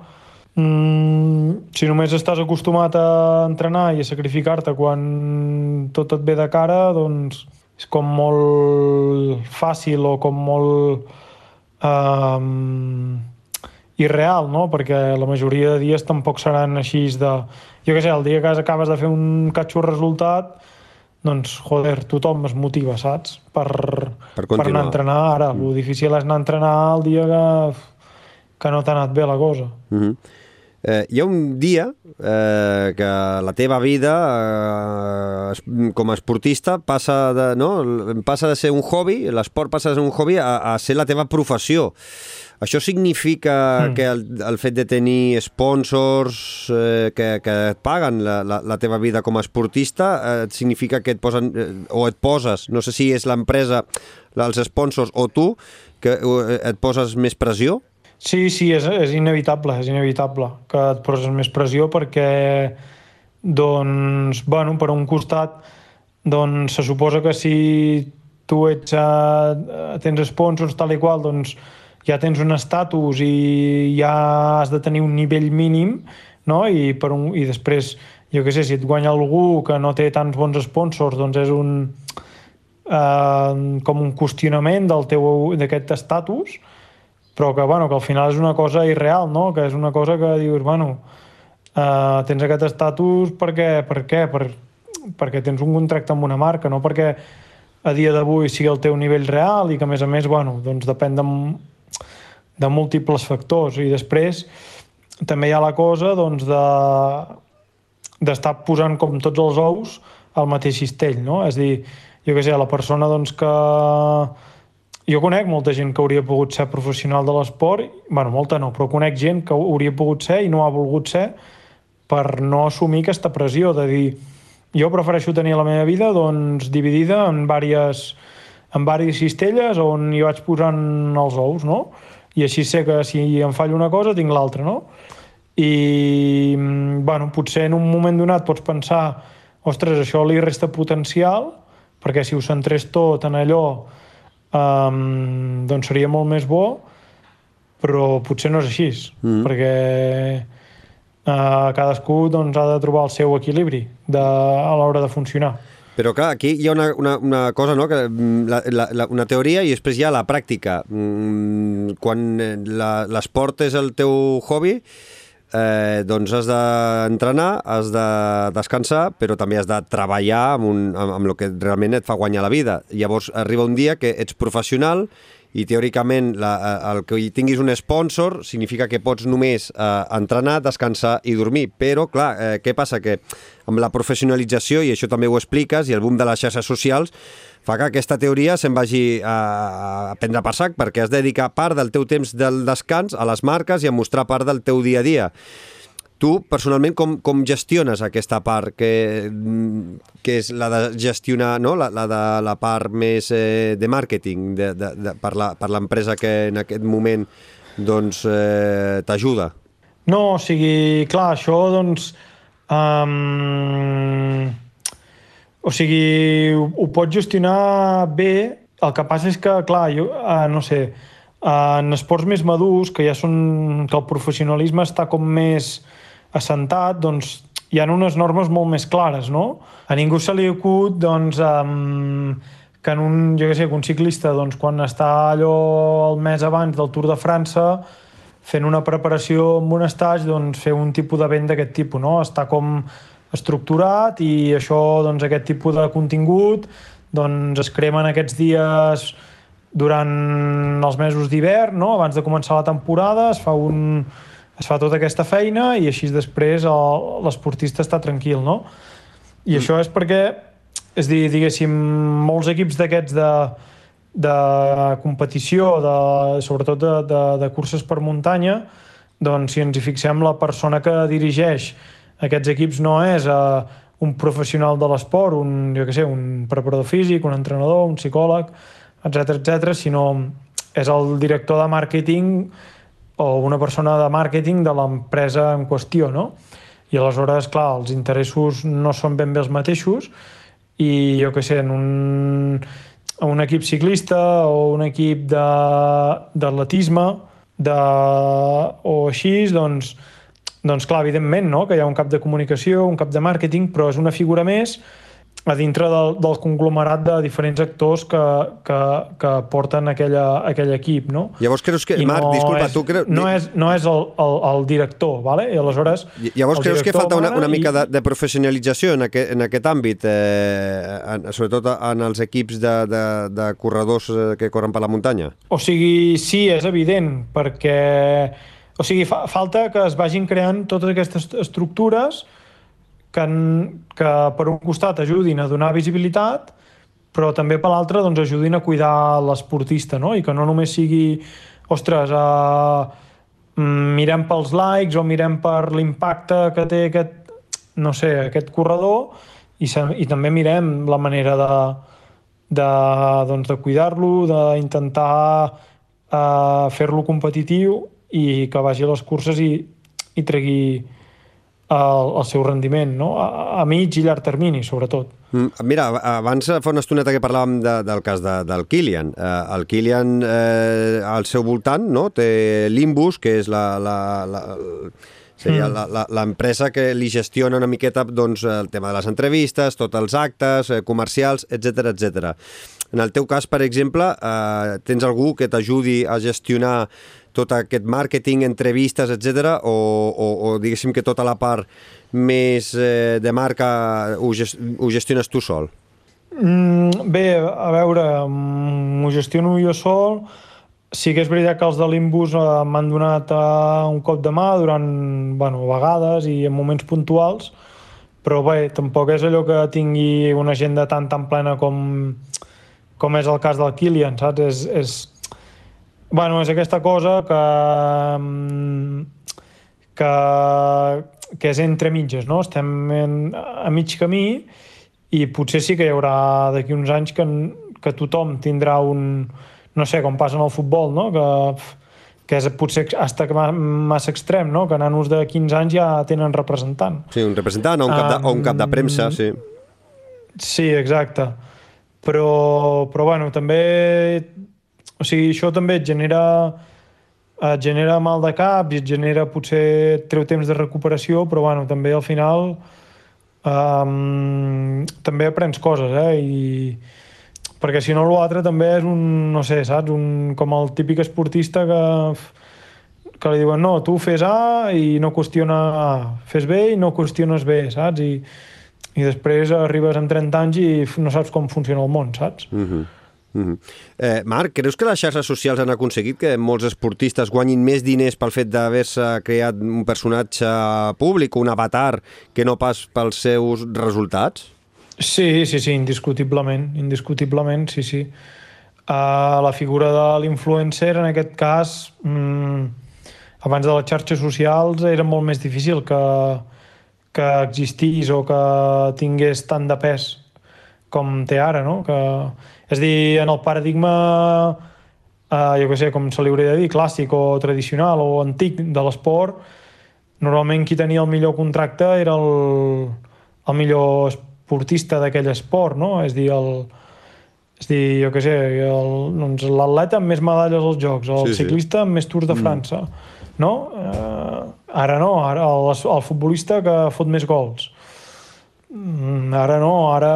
mmm, si només estàs acostumat a entrenar i a sacrificar-te quan tot et ve de cara, doncs és com molt fàcil o com molt um, irreal, no? Perquè la majoria de dies tampoc seran així de... Jo què sé, el dia que acabes de fer un catxo resultat, doncs, joder, tothom es motiva, saps? Per, per, per anar a entrenar. Ara, mm. el difícil és anar a entrenar el dia que, que no t'ha anat bé la cosa. Mm -hmm. eh, hi ha un dia eh, que la teva vida eh, com a esportista passa de, no? passa de ser un hobby, l'esport passa de ser un hobby a, a ser la teva professió. Això significa mm. que el, el fet de tenir sponsors eh, que, que et paguen la, la, la teva vida com a esportista eh, significa que et posen, eh, o et poses, no sé si és l'empresa, els sponsors o tu, que eh, et poses més pressió? Sí, sí, és, és inevitable, és inevitable que et poses més pressió perquè, doncs, bueno, per un costat, doncs se suposa que si tu ets, uh, tens sponsors tal i qual, doncs ja tens un estatus i ja has de tenir un nivell mínim, no? I, per un, i després, jo què sé, si et guanya algú que no té tants bons sponsors, doncs és un, uh, com un qüestionament del teu d'aquest estatus, però que, bueno, que al final és una cosa irreal, no? Que és una cosa que dius, bueno, uh, tens aquest estatus perquè, per què? Per, perquè tens un contracte amb una marca, no perquè a dia d'avui sigui el teu nivell real i que, a més a més, bueno, doncs depèn de, de múltiples factors. I després també hi ha la cosa doncs, de d'estar posant com tots els ous al mateix cistell, no? És dir, jo què sé, la persona doncs, que... Jo conec molta gent que hauria pogut ser professional de l'esport, bueno, molta no, però conec gent que hauria pogut ser i no ha volgut ser per no assumir aquesta pressió de dir jo prefereixo tenir la meva vida doncs, dividida en diverses, en diverses cistelles on hi vaig posant els ous, no? I així sé que si em fallo una cosa tinc l'altra, no? I, bueno, potser en un moment donat pots pensar ostres, això li resta potencial, perquè si ho centrés tot en allò um, doncs seria molt més bo, però potser no és així, mm. perquè eh, cadascú doncs, ha de trobar el seu equilibri de, a l'hora de funcionar. Però clar, aquí hi ha una, una, una cosa, no? que mm, la, la, una teoria i després hi ha la pràctica. Mm, quan l'esport és el teu hobby, eh, doncs has d'entrenar, has de descansar, però també has de treballar amb, un, amb, amb el que realment et fa guanyar la vida. Llavors arriba un dia que ets professional i teòricament la, el que tinguis un sponsor significa que pots només eh, entrenar, descansar i dormir. Però, clar, eh, què passa? Que amb la professionalització, i això també ho expliques, i el boom de les xarxes socials, fa que aquesta teoria se'n vagi a, a prendre per sac, perquè has de dedicar part del teu temps del descans a les marques i a mostrar part del teu dia a dia. Tu, personalment, com, com gestiones aquesta part, que, que és la de gestionar no? la, la de la part més eh, de màrqueting de, de, de, per l'empresa que en aquest moment doncs, eh, t'ajuda? No, o sigui, clar, això, doncs... Um, o sigui, ho, ho pots gestionar bé, el que passa és que, clar, jo, uh, no sé, uh, en esports més madurs, que ja són... que el professionalisme està com més assentat, doncs hi ha unes normes molt més clares, no? A ningú se li acut, doncs, um, que en un, jo què sé, un ciclista, doncs, quan està allò el mes abans del Tour de França, fent una preparació amb un estatge, doncs, fer un tipus de vent d'aquest tipus, no? Està com estructurat i això, doncs, aquest tipus de contingut, doncs, es cremen aquests dies durant els mesos d'hivern, no? Abans de començar la temporada, es fa un, es fa tota aquesta feina i així després l'esportista està tranquil, no? I mm. això és perquè, és dir, diguéssim, molts equips d'aquests de, de competició, de, sobretot de, de, de curses per muntanya, doncs si ens hi fixem, la persona que dirigeix aquests equips no és uh, un professional de l'esport, un, jo què sé, un preparador físic, un entrenador, un psicòleg, etc etc, sinó és el director de màrqueting o una persona de màrqueting de l'empresa en qüestió, no? I aleshores, clar, els interessos no són ben bé els mateixos i jo que sé, en un, un equip ciclista o un equip d'atletisme de, o així, doncs, doncs clar, evidentment, no? que hi ha un cap de comunicació, un cap de màrqueting, però és una figura més a dintre del, del conglomerat de diferents actors que, que, que porten aquella, aquell equip, no? Llavors creus que... I Marc, no disculpa, és, tu creus... No és, no és el, el, el director, ¿vale? I aleshores... Llavors creus que falta una, una mica i... de, de professionalització en aquest, en aquest àmbit, eh, en, sobretot en els equips de, de, de corredors eh, que corren per la muntanya? O sigui, sí, és evident, perquè... O sigui, fa, falta que es vagin creant totes aquestes estructures que, que per un costat ajudin a donar visibilitat, però també per l'altre doncs, ajudin a cuidar l'esportista, no? i que no només sigui, ostres, uh, mirem pels likes o mirem per l'impacte que té aquest, no sé, aquest corredor, i, i també mirem la manera de, de, doncs, de cuidar-lo, d'intentar uh, fer-lo competitiu i que vagi a les curses i, i tregui el, el seu rendiment, no? a, a mig i llarg termini, sobretot. Mm, mira, abans fa una estoneta que parlàvem de, del cas de, del Kilian. Eh, el Kilian, eh, al seu voltant, no? té l'Imbus, que és la, la, la, seria mm. l'empresa que li gestiona una miqueta doncs, el tema de les entrevistes, tots els actes eh, comercials, etc etc. En el teu cas, per exemple, eh, tens algú que t'ajudi a gestionar tot aquest màrqueting, entrevistes, etc o, o, o diguéssim que tota la part més eh, de marca ho, gest ho gestiones tu sol? Mm, bé, a veure, m'ho gestiono jo sol. Sí que és veritat que els de l'Imbus eh, m'han donat eh, un cop de mà durant, bueno, vegades i en moments puntuals, però bé, tampoc és allò que tingui una agenda tan tan plena com, com és el cas del Kilian, saps? És, és, Bueno, és aquesta cosa que, mm, que, que és entre mitges, no? Estem en, a mig camí i potser sí que hi haurà d'aquí uns anys que, que tothom tindrà un... No sé, com passa en el futbol, no? Que, que és potser hasta massa extrem, no? Que nanos de 15 anys ja tenen representant. Sí, un representant o un cap de, um, o un cap de premsa, sí. Sí, exacte. Però, però bueno, també o sigui, això també et genera, et genera mal de cap i et genera, potser, treu temps de recuperació, però bueno, també al final um, també aprens coses, eh? I, perquè si no l'altre també és un, no sé, saps? Un, com el típic esportista que, que li diuen no, tu fes A i no qüestiona A, fes B i no qüestiones B, saps? I, i després arribes amb 30 anys i no saps com funciona el món, saps? Mm -hmm. Mm -hmm. eh, Marc, creus que les xarxes socials han aconseguit que molts esportistes guanyin més diners pel fet d'haver-se creat un personatge públic, un avatar, que no pas pels seus resultats? Sí, sí, sí, indiscutiblement, indiscutiblement, sí, sí. Uh, la figura de l'influencer, en aquest cas, mm, abans de les xarxes socials era molt més difícil que, que existís o que tingués tant de pes com té ara, no? Que, és dir, en el paradigma, eh, jo què sé, com se li hauria de dir, clàssic o tradicional o antic de l'esport, normalment qui tenia el millor contracte era el, el millor esportista d'aquell esport, no? És dir, el, és dir, jo què sé, doncs l'atleta amb més medalles als Jocs, el sí, ciclista amb més Tours de mm. França, mm. no? Eh, ara no, ara el, el futbolista que fot més gols. Mm, ara no, ara...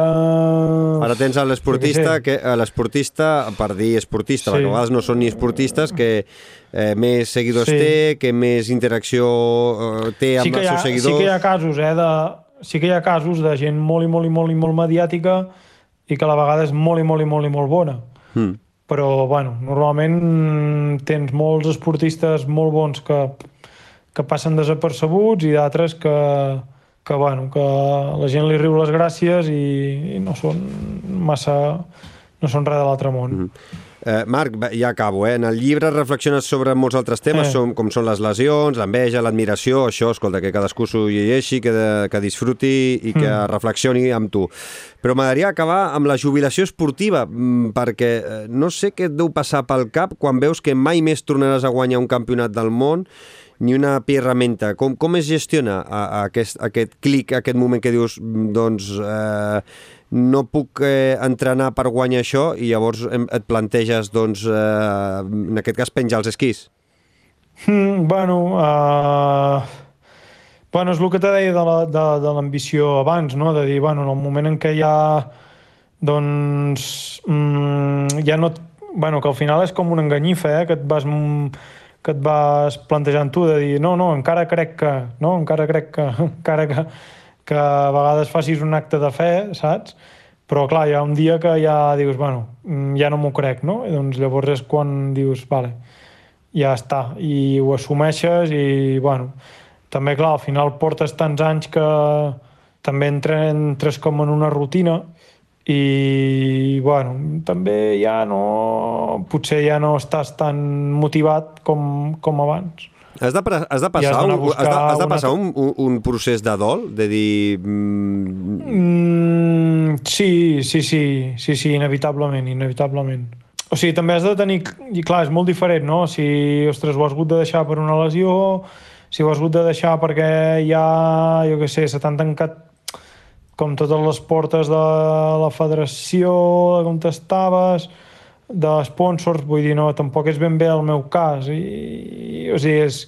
Ara tens l'esportista, que l'esportista, per dir esportista, sí. perquè a vegades no són ni esportistes, que eh, més seguidors sí. té, que més interacció eh, té amb sí els seus seguidors... Sí que hi ha casos, eh, de, sí que hi ha casos de gent molt i molt i molt i molt mediàtica i que a la vegada és molt i molt i molt i molt bona. Mm. Però, bueno, normalment tens molts esportistes molt bons que, que passen desapercebuts i d'altres que, que, bueno, que la gent li riu les gràcies i, i no són massa... no són res de l'altre món. Mm -hmm. Eh, Marc, ja acabo. Eh? En el llibre reflexiones sobre molts altres temes, eh. som, com són les lesions, l'enveja, l'admiració, això, escolta, que cadascú s'ho llegeixi, que, de, que disfruti i que mm. reflexioni amb tu. Però m'agradaria acabar amb la jubilació esportiva, mm, perquè eh, no sé què et deu passar pel cap quan veus que mai més tornaràs a guanyar un campionat del món ni una pirramenta. Com, com es gestiona a, a aquest, aquest clic, aquest moment que dius, doncs, eh, no puc eh, entrenar per guanyar això i llavors et planteges, doncs, eh, en aquest cas, penjar els esquís? Mm, bueno, uh... Bueno, és el que te deia de l'ambició abans, no? de dir, bueno, en el moment en què ja doncs, mm, ja no... Bueno, que al final és com una enganyifa, eh? que et vas que et vas plantejant tu de dir no, no, encara crec que, no, encara crec que, *laughs* encara que, que a vegades facis un acte de fe, saps? Però clar, hi ha un dia que ja dius, bueno, mm, ja no m'ho crec, no? I doncs llavors és quan dius, vale, ja està, i ho assumeixes i, bueno, també, clar, al final portes tants anys que també entres com en una rutina i bueno, també ja no potser ja no estàs tan motivat com, com abans Has de, has de passar, has de, has de, has de passar una... un, un procés de dol? De dir... Mm... Mm, sí, sí, sí, sí, sí, inevitablement, inevitablement. O sigui, també has de tenir... I clar, és molt diferent, no? Si, ostres, ho has hagut de deixar per una lesió, si ho has hagut de deixar perquè ja, jo què sé, se t'han tancat com totes les portes de la federació, on estaves, de sponsors, vull dir, no, tampoc és ben bé el meu cas. I, i o sigui, és,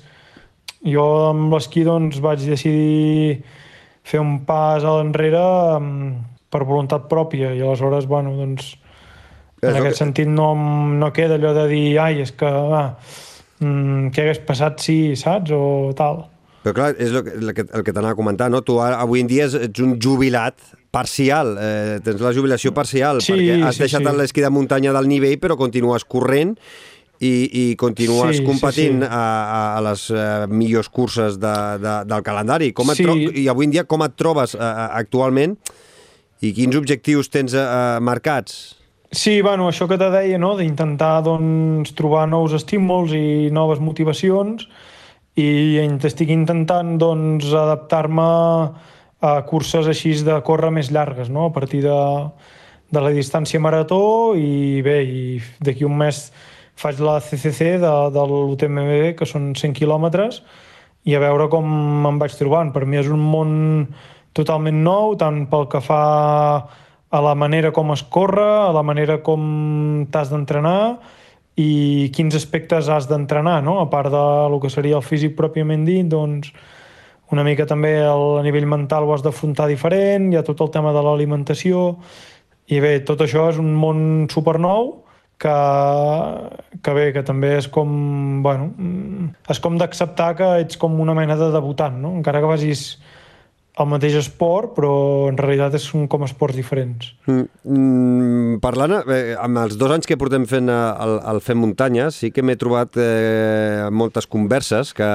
jo amb l'esquí doncs, vaig decidir fer un pas a l'enrere per voluntat pròpia i aleshores, bueno, doncs, en aquest que... sentit no, no queda allò de dir ai, és que, ah, mm, què hagués passat si, saps, o tal. Però clar, és el que, el que, el que t'anava a comentar, no? Tu avui en dia ets un jubilat parcial, eh, tens la jubilació parcial, sí, perquè has sí, deixat sí. l'esquí de muntanya del nivell, però continues corrent i, i continues sí, competint sí, sí. A, a les uh, millors curses de, de, del calendari. Com et sí. I avui en dia com et trobes uh, actualment i quins objectius tens uh, marcats? Sí, bueno, això que te deia, no? d'intentar doncs, trobar nous estímuls i noves motivacions i estic intentant doncs, adaptar-me a curses així de córrer més llargues, no? a partir de, de la distància marató i bé, i d'aquí un mes faig la CCC de, de l'UTMB, que són 100 quilòmetres, i a veure com em vaig trobant. Per mi és un món totalment nou, tant pel que fa a la manera com es corre, a la manera com t'has d'entrenar i quins aspectes has d'entrenar, no? A part de lo que seria el físic pròpiament dit, doncs una mica també el, a nivell mental ho has d'afrontar diferent, hi ha tot el tema de l'alimentació, i bé, tot això és un món supernou que, que bé, que també és com, bueno, és com d'acceptar que ets com una mena de debutant, no? Encara que vagis el mateix esport, però en realitat són com esports diferents. Mm, mm, parlant, eh, amb els dos anys que portem fent eh, el, el Fem Muntanya, sí que m'he trobat eh, moltes converses que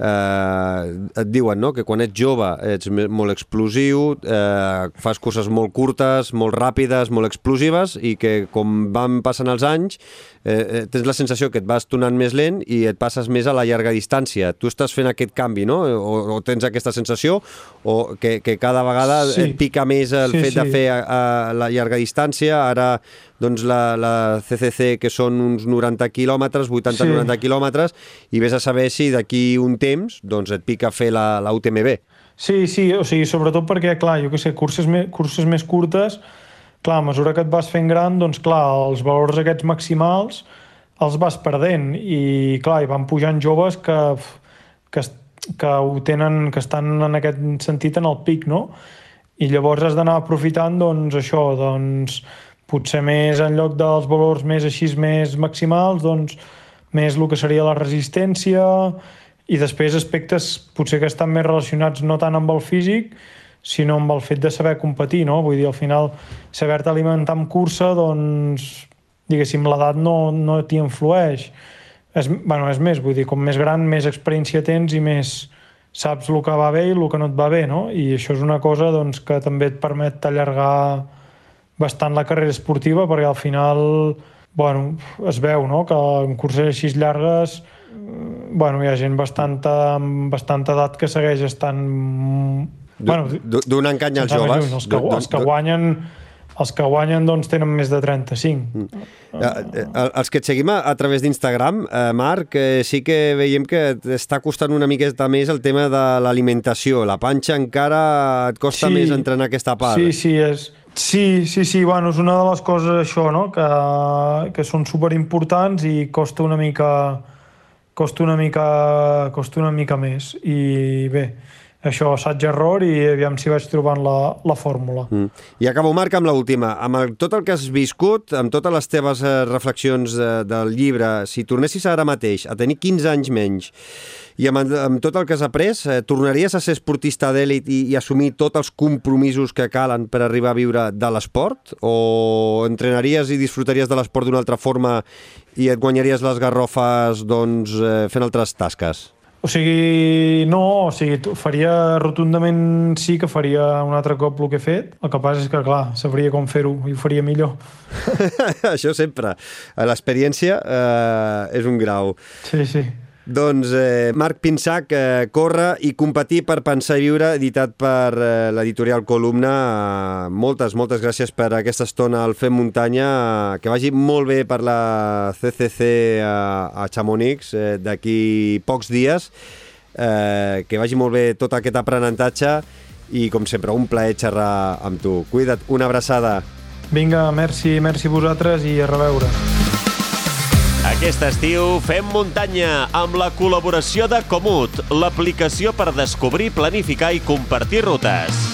eh, et diuen no? que quan ets jove ets molt explosiu, eh, fas curses molt curtes, molt ràpides, molt explosives i que com van passant els anys eh, tens la sensació que et vas tornant més lent i et passes més a la llarga distància. Tu estàs fent aquest canvi, no? O, o tens aquesta sensació o que, que cada vegada sí. et pica més el sí, fet sí. de fer a, a la llarga distància, ara doncs la, la CCC, que són uns 90 quilòmetres, 80-90 sí. quilòmetres, i vés a saber si d'aquí un temps doncs et pica fer la, la UTMB. Sí, sí, o sigui, sobretot perquè, clar, jo que sé, curses, me, curses més curtes, clar, a mesura que et vas fent gran, doncs clar, els valors aquests maximals els vas perdent i clar, hi van pujant joves que, que, que ho tenen, que estan en aquest sentit en el pic, no? I llavors has d'anar aprofitant, doncs, això, doncs, potser més en lloc dels valors més així més maximals, doncs més el que seria la resistència i després aspectes potser que estan més relacionats no tant amb el físic, sinó amb el fet de saber competir, no? Vull dir, al final, saber-te alimentar amb cursa, doncs, diguéssim, l'edat no, no t'hi influeix. És, bueno, és més, vull dir, com més gran, més experiència tens i més saps el que va bé i el que no et va bé, no? I això és una cosa doncs, que també et permet allargar bastant la carrera esportiva perquè al final bueno, es veu no? que en curses així llargues bueno, hi ha gent bastanta, amb bastanta edat que segueix estant bueno, donant canya als joves els que, els que guanyen els que guanyen doncs, tenen més de 35. Mm. Uh, els que et seguim a, a través d'Instagram, uh, Marc, uh, sí que veiem que està costant una miqueta més el tema de l'alimentació. La panxa encara et costa sí, més entrenar aquesta part. Sí, sí, és, Sí, sí, sí, bueno, és una de les coses això, no? que, que són superimportants i costa una mica costa una mica costa una mica més i bé, això, assaig-error i aviam si vaig trobant la, la fórmula. Mm. I acabo, Marc, amb l'última. Amb el, tot el que has viscut, amb totes les teves eh, reflexions de, eh, del llibre, si tornessis ara mateix a tenir 15 anys menys i amb, amb tot el que has après, eh, tornaries a ser esportista d'èlit i, i assumir tots els compromisos que calen per arribar a viure de l'esport? O entrenaries i disfrutaries de l'esport d'una altra forma i et guanyaries les garrofes doncs, eh, fent altres tasques? O sigui, no, o sigui, faria rotundament sí que faria un altre cop el que he fet. El que passa és que, clar, sabria com fer-ho i ho faria millor. *laughs* Això sempre. L'experiència eh, és un grau. Sí, sí. Doncs eh, Marc Pinsac, eh, Corre i competir per pensar i viure, editat per eh, l'editorial Columna. Eh, moltes, moltes gràcies per aquesta estona al Fem Muntanya. Eh, que vagi molt bé per la CCC a, a Chamonix eh, d'aquí pocs dies. eh, que vagi molt bé tot aquest aprenentatge i, com sempre, un plaer xerrar amb tu. Cuida't, una abraçada. Vinga, merci, merci vosaltres i a reveure. Aquest estiu fem muntanya amb la col·laboració de Comut, l'aplicació per descobrir, planificar i compartir rutes.